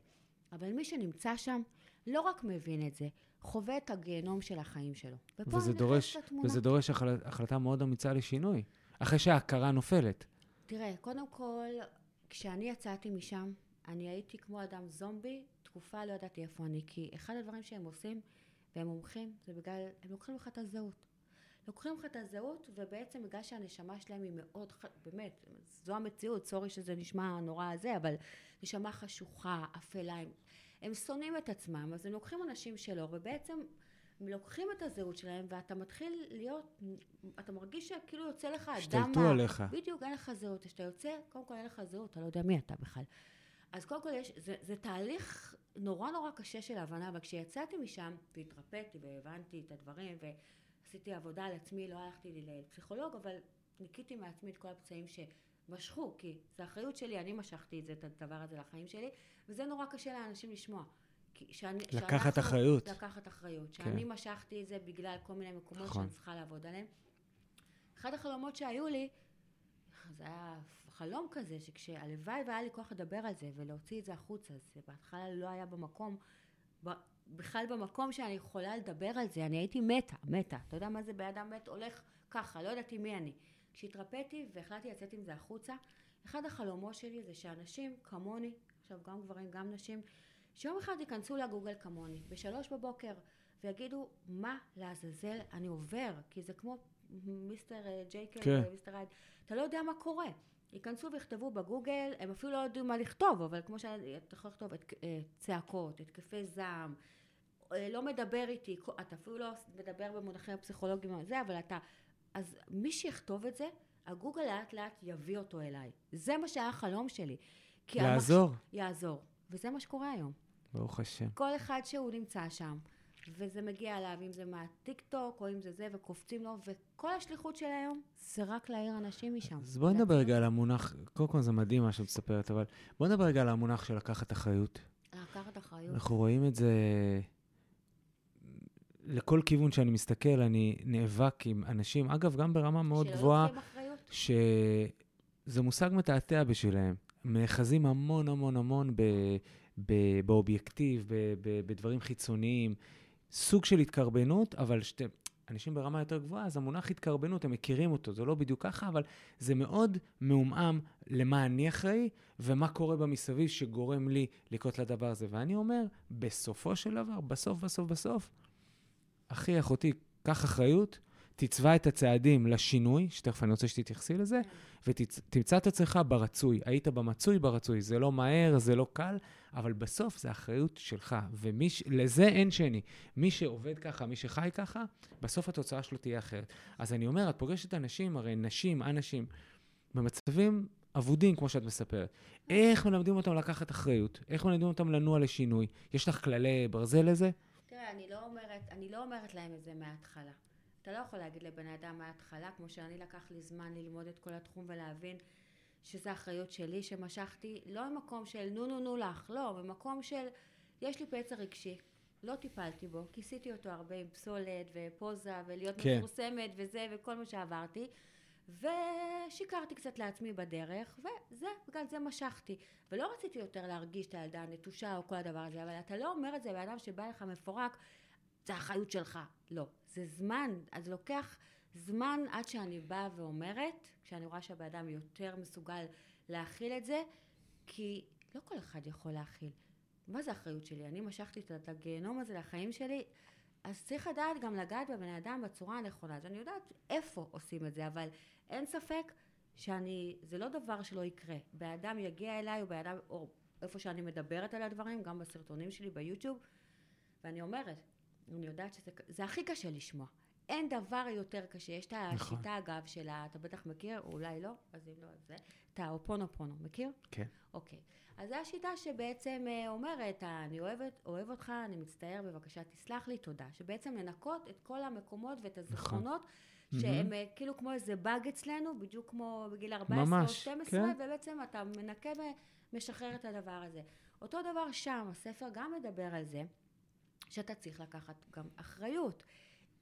אבל מי שנמצא שם, לא רק מבין את זה, חווה את הגיהנום של החיים שלו. ופה וזה דורש. וזה דורש החלט, החלטה מאוד אמיצה לשינוי. אחרי שההכרה נופלת. תראה, קודם כל, כשאני יצאתי משם, אני הייתי כמו אדם זומבי, תקופה לא ידעתי איפה אני, כי אחד הדברים שהם עושים, והם מומחים, זה בגלל, הם לוקחים לך את הזהות. לוקחים לך את הזהות, ובעצם בגלל שהנשמה שלהם היא מאוד, באמת, זו המציאות, סורי שזה נשמע נורא זה, אבל נשמה חשוכה, אפלה, הם, הם שונאים את עצמם, אז הם לוקחים אנשים שלו, ובעצם לוקחים את הזהות שלהם, ואתה מתחיל להיות, אתה מרגיש שכאילו יוצא לך אדם... השתלטו מה- עליך. בדיוק, אין לך זהות. כשאתה יוצא, קודם כל אין לך זהות, אתה לא יודע מי אתה בכלל. אז קודם כל יש, זה, זה תהליך נורא נורא קשה של הבנה, אבל כשיצאתי משם, והתרפאתי והבנתי את הדברים, ועשיתי עבודה על עצמי, לא הלכתי לי לפסיכולוג, אבל ניקיתי מעצמי את כל הפצעים שמשכו, כי זו אחריות שלי, אני משכתי את זה, את הדבר הזה לחיים שלי, וזה נורא קשה לאנשים לשמוע. שאני, לקחת שאנחנו- אחריות. לקחת אחריות. כן. שאני משכתי את זה בגלל כל מיני מקומות נכון. שאני צריכה לעבוד עליהם. אחד החלומות שהיו לי, זה היה חלום כזה, שכשהלוואי והיה לי כוח לדבר על זה ולהוציא את זה החוצה, זה בהתחלה לא היה במקום, בכלל במקום שאני יכולה לדבר על זה, אני הייתי מתה, מתה. אתה יודע מה זה בן אדם מת? הולך ככה, לא ידעתי מי אני. כשהתרפאתי והחלטתי לצאת עם זה החוצה, אחד החלומות שלי זה שאנשים כמוני, עכשיו גם גברים, גם נשים, שיום אחד ייכנסו לגוגל כמוני, בשלוש בבוקר, ויגידו, מה לעזאזל אני עובר? כי זה כמו מיסטר אה, ג'ייקל כן. ומיסטר הייד. אתה לא יודע מה קורה. ייכנסו ויכתבו בגוגל, הם אפילו לא יודעים מה לכתוב, אבל כמו שאתה יכול לכתוב, את, אה, צעקות, התקפי זעם, אה, לא מדבר איתי, אתה אפילו לא מדבר במונחים הפסיכולוגיים, זה, אבל אתה... אז מי שיכתוב את זה, הגוגל לאט לאט יביא אותו אליי. זה מה שהיה החלום שלי. כי לעזור. המחש... יעזור. וזה מה שקורה היום. ברוך השם. כל אחד שהוא נמצא שם, וזה מגיע אליו, אם זה מהטיק טוק, או אם זה זה, וקופצים לו, וכל השליחות של היום זה רק להעיר אנשים משם. אז בואי נדבר רגע על המונח, קודם כל זה מדהים מה שאת מספרת, אבל בואי נדבר רגע על המונח של לקחת אחריות. לקחת אחריות. אנחנו רואים את זה לכל כיוון שאני מסתכל, אני נאבק עם אנשים, אגב, גם ברמה מאוד שלא גבוהה. שזה מושג מתעתע בשבילם. הם נאחזים המון המון המון ב, באובייקטיב, בדברים חיצוניים, סוג של התקרבנות, אבל שתי, אנשים ברמה יותר גבוהה, אז המונח התקרבנות, הם מכירים אותו, זה לא בדיוק ככה, אבל זה מאוד מעומעם למה אני אחראי ומה קורה במסביב שגורם לי לקרות לדבר הזה. ואני אומר, בסופו של דבר, בסוף, בסוף, בסוף, אחי, אחותי, קח אחריות, תצבע את הצעדים לשינוי, שתכף אני רוצה שתתייחסי לזה, ותמצא את עצמך ברצוי. היית במצוי ברצוי. זה לא מהר, זה לא קל, אבל בסוף זה אחריות שלך, ולזה אין שני. מי שעובד ככה, מי שחי ככה, בסוף התוצאה שלו תהיה אחרת. אז אני אומר, את פוגשת אנשים, הרי נשים, אנשים, במצבים אבודים, כמו שאת מספרת. איך מלמדים אותם לקחת אחריות? איך מלמדים אותם לנוע לשינוי? יש לך כללי ברזל לזה? תראה, אני לא אומרת, אני לא אומרת להם את זה מההתחלה. אתה לא יכול להגיד לבן אדם מההתחלה, כמו שאני לקח לי זמן ללמוד את כל התחום ולהבין שזו אחריות שלי, שמשכתי, לא ממקום של נו נו נו לך, לא, במקום של יש לי פצע רגשי, לא טיפלתי בו, כיסיתי אותו הרבה עם פסולת ופוזה ולהיות כן. מפורסמת וזה וכל מה שעברתי, ושיקרתי קצת לעצמי בדרך, וזה, בגלל זה משכתי. ולא רציתי יותר להרגיש את הילדה הנטושה או כל הדבר הזה, אבל אתה לא אומר את זה לאדם שבא לך מפורק, זה האחריות שלך. לא. זה זמן, אז לוקח זמן עד שאני באה ואומרת, כשאני רואה שהבן אדם יותר מסוגל להכיל את זה, כי לא כל אחד יכול להכיל. מה זה האחריות שלי? אני משכתי את הגיהנום הזה לחיים שלי, אז צריך לדעת גם לגעת בבן אדם בצורה הנכונה. אז אני יודעת איפה עושים את זה, אבל אין ספק שאני, זה לא דבר שלא יקרה. בן אדם יגיע אליי, או בן אדם, או איפה שאני מדברת על הדברים, גם בסרטונים שלי ביוטיוב, ואני אומרת, אני יודעת שזה זה הכי קשה לשמוע. אין דבר יותר קשה. יש את נכון. השיטה, אגב, של ה... אתה בטח מכיר, או אולי לא, אז אם לא, אז זה. את האופונופונו, מכיר? כן. אוקיי. אז זו השיטה שבעצם אה, אומרת, אני אוהבת, אוהב אותך, אני מצטער, בבקשה תסלח לי, תודה. שבעצם לנקות את כל המקומות ואת הזיכרונות, שהם אה, כאילו כמו איזה באג אצלנו, בדיוק כמו בגיל 14 או ממש, 12, כן. ובעצם אתה מנקה ומשחרר את הדבר הזה. אותו דבר שם, הספר גם מדבר על זה, שאתה צריך לקחת גם אחריות.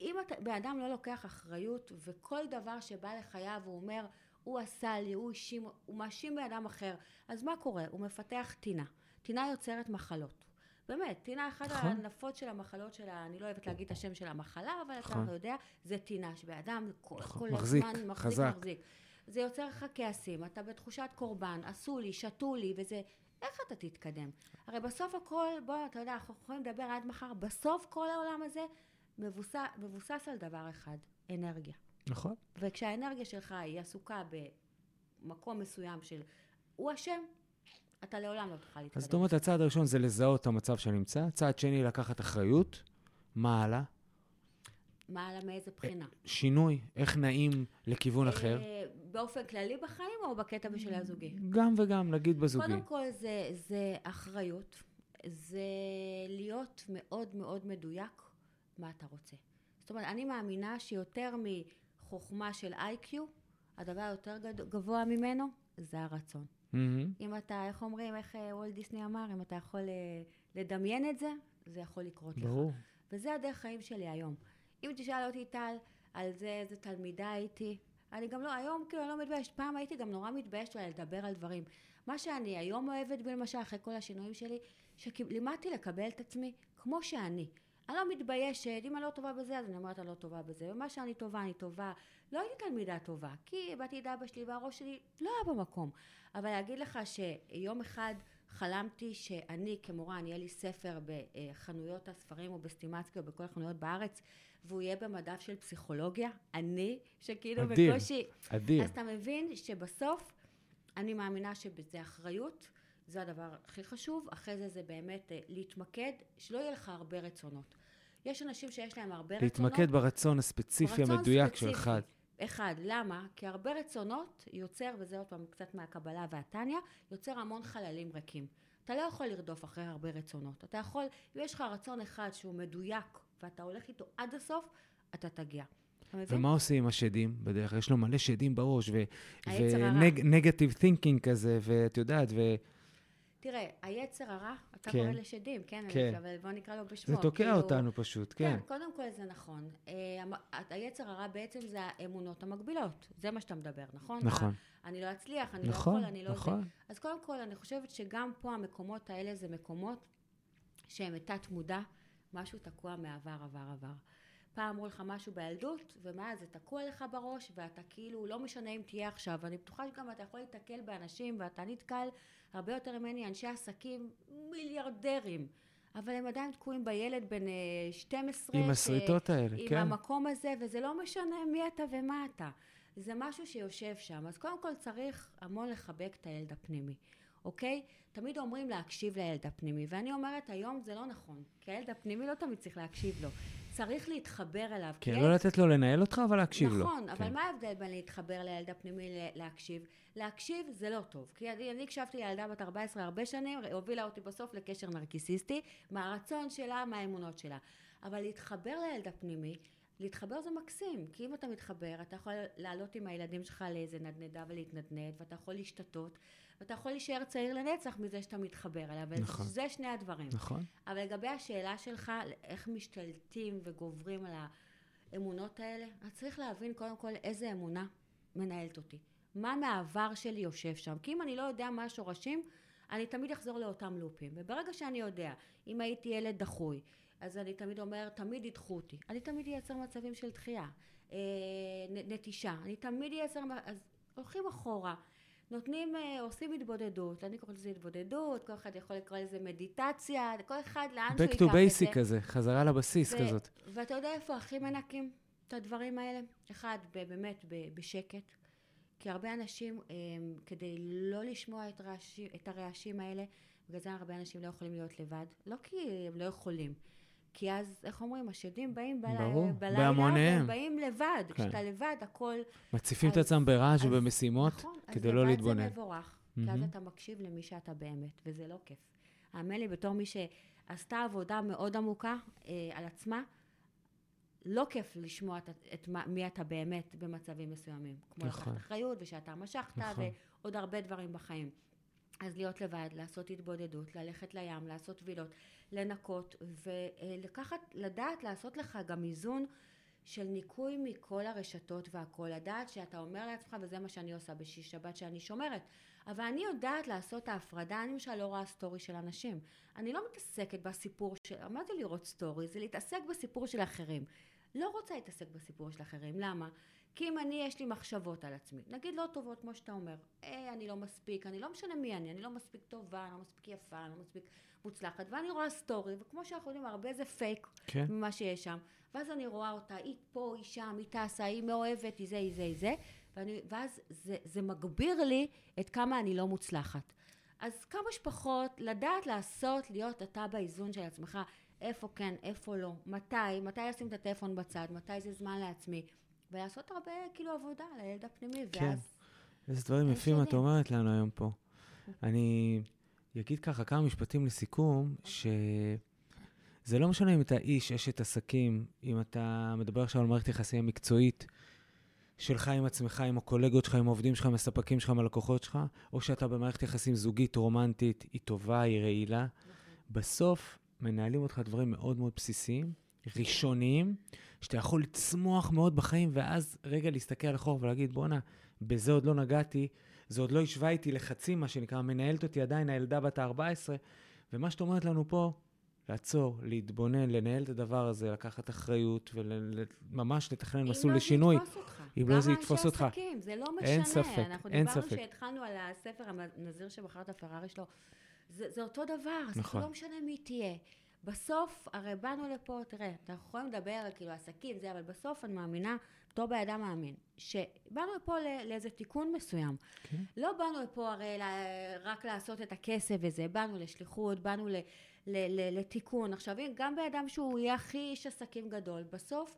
אם אתה, בן אדם לא לוקח אחריות, וכל דבר שבא לחייו הוא אומר, הוא עשה לי, הוא האשים, הוא מאשים בן אדם אחר, אז מה קורה? הוא מפתח טינה. טינה יוצרת מחלות. באמת, טינה, אחת נכון. הנפות של המחלות שלה, אני לא אוהבת להגיד את השם של המחלה, אבל נכון. אתה יודע, זה טינה, שבן אדם כל, נכון, כל מחזיק, הזמן מחזיק, חזק. מחזיק. זה יוצר לך כעסים, אתה בתחושת קורבן, עשו לי, שתו לי, וזה... איך אתה תתקדם? הרי בסוף הכל, בוא, אתה יודע, אנחנו יכולים לדבר עד מחר, בסוף כל העולם הזה מבוסס, מבוסס על דבר אחד, אנרגיה. נכון. וכשהאנרגיה שלך היא עסוקה במקום מסוים של הוא אשם, אתה לעולם לא תוכל להתקדם. אז זאת אומרת, הצעד הראשון זה לזהות את המצב שנמצא, צעד שני, לקחת אחריות, מה הלאה? מה הלאה מאיזה בחינה? שינוי, איך נעים לכיוון אחר. אה, באופן כללי בחיים או בקטע בשל הזוגי? גם וגם, נגיד בזוגי. קודם כל זה, זה אחריות, זה להיות מאוד מאוד מדויק מה אתה רוצה. זאת אומרת, אני מאמינה שיותר מחוכמה של איי-קיו, הדבר היותר גבוה ממנו זה הרצון. מהמם. אם אתה, איך אומרים, איך אה, וולט דיסני אמר, אם אתה יכול אה, לדמיין את זה, זה יכול לקרות לך. ברור. וזה הדרך חיים שלי היום. אם תשאל אותי, טל, על זה, איזה תלמידה הייתי, אני גם לא, היום כאילו אני לא מתביישת, פעם הייתי גם נורא מתביישת לדבר על דברים. מה שאני היום אוהבת, למשל, אחרי כל השינויים שלי, שלימדתי לקבל את עצמי כמו שאני. אני לא מתביישת, אם אני לא טובה בזה, אז אני אומרת אני לא טובה בזה, ומה שאני טובה, אני טובה. לא הייתי תלמידה טובה, כי באתי את אבא שלי והראש שלי לא היה במקום. אבל להגיד לך שיום אחד חלמתי שאני כמורה, אני יהיה לי ספר בחנויות הספרים או בסטימצקי או בכל החנויות בארץ, והוא יהיה במדף של פסיכולוגיה, אני, שכאילו אדיר. בקושי... אדיר. אז אתה מבין שבסוף אני מאמינה שזה אחריות, זה הדבר הכי חשוב, אחרי זה זה באמת אה, להתמקד, שלא יהיה לך הרבה רצונות. יש אנשים שיש להם הרבה רצונות. להתמקד ברצון הספציפי רצון המדויק ספציפי. שלך. אחד, למה? כי הרבה רצונות יוצר, וזה עוד פעם קצת מהקבלה והתניא, יוצר המון חללים ריקים. אתה לא יכול לרדוף אחרי הרבה רצונות. אתה יכול, אם יש לך רצון אחד שהוא מדויק, ואתה הולך איתו עד הסוף, אתה תגיע. ומה עושים עם השדים? בדרך כלל יש לו מלא שדים בראש. ונגטיב תינקינג כזה, ואת יודעת, וזה תראה, היצר הרע, אתה כן. קורא לשדים, כן? כן. אני- אבל בוא נקרא לו בשמו. תוקע כאילו- אותנו פשוט, כן. קודם כל זה נכון. אה, היצר הרע בעצם זה האמונות המקבילות. זה מה שאתה מדבר, נכון? נכון. אני לא אצליח, אני נכון, לא יכול, אני לא נכון. זה. אז קודם כל, אני חושבת שגם פה המקומות האלה זה מקומות שהם בתת מודע, משהו תקוע מעבר, עבר, עבר. פעם אמרו לך משהו בילדות, ומאז זה תקוע לך בראש, ואתה כאילו, לא משנה אם תהיה עכשיו. אני בטוחה שגם אתה יכול להתקל באנשים, ואתה נתקל הרבה יותר ממני, אנשי עסקים מיליארדרים. אבל הם עדיין תקועים בילד בן אה, 12. עם ש- השריטות האלה, עם כן. המקום הזה, וזה לא משנה מי אתה ומה אתה. זה משהו שיושב שם. אז קודם כל צריך המון לחבק את הילד הפנימי, אוקיי? תמיד אומרים להקשיב לילד הפנימי, ואני אומרת היום זה לא נכון, כי הילד הפנימי לא תמיד צריך להקשיב לו. צריך להתחבר אליו. כן, ילד- לא לתת לו לנהל אותך, אבל להקשיב לו. נכון, אבל כן. מה ההבדל בין להתחבר לילד הפנימי להקשיב? להקשיב זה לא טוב, כי אני, אני הקשבתי לילדה בת 14 הרבה שנים, הובילה אותי בסוף לקשר נרקיסיסטי, מהרצון שלה, מהאמונות שלה. אבל להתחבר לילד הפנימי, להתחבר זה מקסים, כי אם אתה מתחבר, אתה יכול לעלות עם הילדים שלך לאיזה נדנדה ולהתנדנד, ואתה יכול להשתתות, ואתה יכול להישאר צעיר לנצח מזה שאתה מתחבר אליו, נכון. וזה שני הדברים. נכון. אבל לגבי השאלה שלך, איך משתלטים וגוברים על האמונות האלה, אז צריך להבין קודם כל איזה אמונה מנהלת אותי. מה מהעבר שלי יושב שם. כי אם אני לא יודע מה השורשים, אני תמיד אחזור לאותם לופים. וברגע שאני יודע, אם הייתי ילד דחוי, אז אני תמיד אומר, תמיד ידחו אותי. אני תמיד אייצר מצבים של דחייה, אה, נטישה. אני תמיד אייצר... אז הולכים אחורה. נותנים, אה, עושים התבודדות, אני קוראת לזה התבודדות, כל אחד יכול לקרוא לזה מדיטציה, כל אחד לאן שהוא Back ייקח to את זה. basic כזה, חזרה לבסיס ו- כזאת. ואתה יודע איפה הכי מנקים את הדברים האלה? אחד, באמת, בשקט. כי הרבה אנשים, הם, כדי לא לשמוע את, רעשי, את הרעשים האלה, בגלל זה הרבה אנשים לא יכולים להיות לבד. לא כי הם לא יכולים. כי אז, איך אומרים, השדים באים בלי... ברור, בלילה, בהמוניהם. והם באים לבד. כן. כשאתה לבד, הכל... מציפים את אז- עצמם ברעש אז- ובמשימות נכון, כדי אז לא לבד להתבונן. זה מבורך, כי אז. אתה מקשיב למי שאתה באמת, וזה לא כיף. האמן לי, בתור מי שעשתה עבודה מאוד עמוקה אה, על עצמה, לא כיף לשמוע את, את מה- מי אתה באמת במצבים מסוימים. כמו נכון. לקחת אחריות, ושאתה משכת, נכון. ועוד הרבה דברים בחיים. אז להיות לבד, לעשות התבודדות, ללכת לים, לעשות טבילות, לנקות, ולקחת, לדעת לעשות לך גם איזון של ניקוי מכל הרשתות והכל, לדעת שאתה אומר לעצמך, וזה מה שאני עושה בשיש שבת שאני שומרת, אבל אני יודעת לעשות את ההפרדה, אני למשל לא רואה סטורי של אנשים. אני לא מתעסקת בסיפור של, מה זה לראות סטורי? זה להתעסק בסיפור של אחרים. לא רוצה להתעסק בסיפור של אחרים, למה? כי אם אני, יש לי מחשבות על עצמי, נגיד לא טובות כמו שאתה אומר, אה, אני לא מספיק, אני לא משנה מי אני, אני לא מספיק טובה, אני לא מספיק יפה, אני לא מספיק מוצלחת, ואני רואה סטורי, וכמו שאנחנו יודעים, הרבה זה פייק כן. ממה שיש שם, ואז אני רואה אותה, היא פה, היא שם, היא טסה, היא מאוהבת, היא זה, היא זה, היא זה, ואני, ואז זה, זה מגביר לי את כמה אני לא מוצלחת. אז כמה שפחות לדעת לעשות, להיות אתה באיזון של עצמך, איפה כן, איפה לא, מתי, מתי לשים את הטלפון בצד, מתי זה זמן לעצמי, ולעשות הרבה כאילו עבודה על הילד הפנימי, כן. ואז... איזה דברים יפים את. אומרת לנו היום פה. אני אגיד ככה כמה משפטים לסיכום, שזה לא משנה אם אתה איש, אשת עסקים, אם אתה מדבר עכשיו על מערכת יחסים מקצועית שלך עם עצמך, עם הקולגות שלך, עם העובדים שלך, עם הספקים שלך, עם הלקוחות שלך, או שאתה במערכת יחסים זוגית, רומנטית, היא טובה, היא רעילה. בסוף מנהלים אותך דברים מאוד מאוד בסיסיים, ראשוניים, שאתה יכול לצמוח מאוד בחיים, ואז רגע להסתכל אחורה ולהגיד, בואנה, בזה עוד לא נגעתי, זה עוד לא השווה איתי לחצי, מה שנקרא, מנהלת אותי עדיין הילדה בת ה-14, ומה שאת אומרת לנו פה, לעצור, להתבונן, לנהל את הדבר הזה, לקחת אחריות וממש לתכנן מסלול לשינוי. אם לא זה יתפוס אותך. לא זה גם אנשי. עסקים, זה לא משנה. אין ספק, אנחנו אין דיברנו ספק. שהתחלנו על הספר הנזיר שבחר את הפרארי שלו. זה, זה אותו דבר, זה נכון. לא משנה מי תהיה. בסוף, הרי באנו לפה, תראה, אנחנו יכולים לדבר על כאילו עסקים, זה, אבל בסוף אני מאמינה, בתור בן אדם מאמין, שבאנו לפה ל- לאיזה תיקון מסוים. כן. לא באנו לפה הרי ל- רק לעשות את הכסף וזה, באנו לשליחות, באנו ל- ל- ל- לתיקון. עכשיו, גם בן אדם שהוא יהיה הכי איש עסקים גדול, בסוף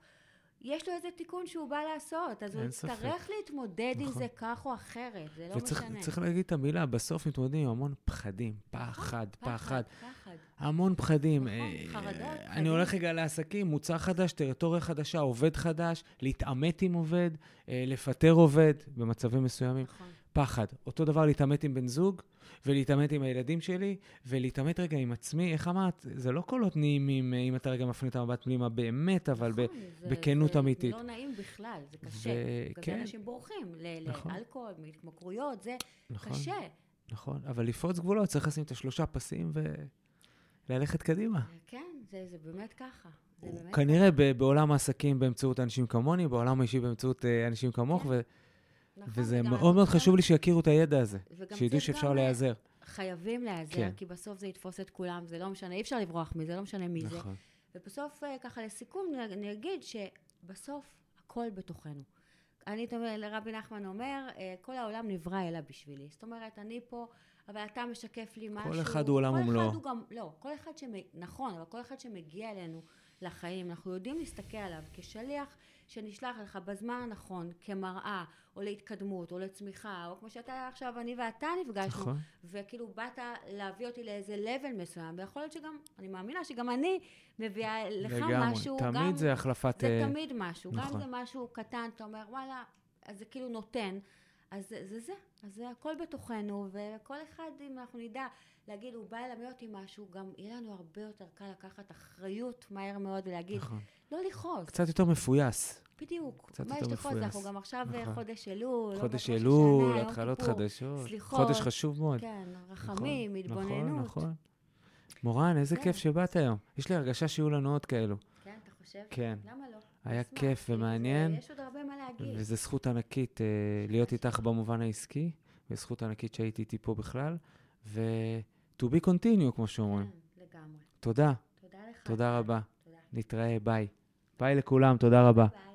יש לו איזה תיקון שהוא בא לעשות, אז הוא ספק. יצטרך להתמודד עם נכון. זה כך או אחרת, זה לא וצריך משנה. צריך להגיד את המילה, בסוף מתמודדים עם המון פחדים, פחד, פחד, פחד, פחד. המון פחדים. נכון, אה, חרדות, אני פחדים. הולך רגע לעסקים, מוצר חדש, טריטוריה חדשה, עובד חדש, להתעמת עם עובד, אה, לפטר עובד במצבים מסוימים. נכון. פחד. אותו דבר להתעמת עם בן זוג, ולהתעמת עם הילדים שלי, ולהתעמת רגע עם עצמי. איך אמרת? זה לא קולות נעימים אה, אם אתה רגע מפנה את המבט פנימה באמת, אבל ב... נכון, זה- בכנות זה אמיתית. לא נעים בכלל, זה קשה. ו- בגלל כן. זה אנשים בורחים ל- נכון. לאלכוהול, מהתמכרויות, זה נכון, קשה. נכון. אבל לפרוץ גבולות, צריך לשים את השלושה פסים וללכת קדימה. כן, זה זה באמת ככה. זה באמת כנראה ב- בעולם העסקים באמצעות אנשים כמוני, בעולם האישי באמצעות אה, אנשים כמוך, כן. ו- נכון, וזה מאוד מאוד חשוב לי שיכירו את הידע הזה, שידעו שאפשר אה, להיעזר. חייבים להיעזר, כן. כי בסוף זה יתפוס את כולם, זה לא משנה, אי אפשר לברוח מזה, לא משנה מי זה. נכון. ובסוף, אה, ככה לסיכום, אני- אגיד שבסוף הכל בתוכנו. אני רבי נחמן אומר, אה, כל העולם נברא אלא בשבילי. זאת אומרת, אני פה, אבל אתה משקף לי משהו. אחד הוא עולם כל ומלואו. אחד הוא גם, לא, כל אחד שמ... נכון, אבל כל אחד שמגיע אלינו לחיים, אנחנו יודעים להסתכל עליו כשליח שנשלח לך בזמן הנכון, כמראה, או להתקדמות, או לצמיחה, או כמו שאתה עכשיו, אני ואתה נפגשנו, נכון. וכאילו באת להביא אותי לאיזה level מסוים, ויכול להיות שגם, אני מאמינה שגם אני מביאה לך לגמרי. משהו, תמיד גם, זה החלפת... זה אה, תמיד משהו, גם נכון. אם זה משהו קטן, אתה אומר, וואלה, אז זה כאילו נותן, אז זה זה, זה. אז זה הכל בתוכנו, וכל אחד, אם אנחנו נדע להגיד, הוא בא ללמד אותי משהו, גם יהיה לנו הרבה יותר קל לקחת אחריות מהר מאוד ולהגיד, נכון. לא לכעוס, קצת יותר מפויס. בדיוק. קצת מה יותר יש לכעוס? מפויס. אנחנו גם עכשיו אה, נכון. חודש אלול, חודש אלול, התחלות. חדשות. סליחות. חודש חשוב מאוד. כן, נכון, רחמים, התבוננות. נכון, נכון. מורן, איזה כן. כיף שבאת היום. יש לי הרגשה שיהיו לנו עוד כאלו. כן, אתה חושב? כן. למה לא? היה נשמח, כיף ומעניין. יש עוד הרבה מה להגיד. וזו זכות ענקית אה, להיות איתך במובן העסקי, וזכות ענקית שהייתי איתי פה בכלל, ו- to be continue, כמו שאומרים. כן, לגמרי. תודה, תודה לך. תודה. רבה. תודה. נתראה, ביי. ביי לכולם, תודה רבה. ביי.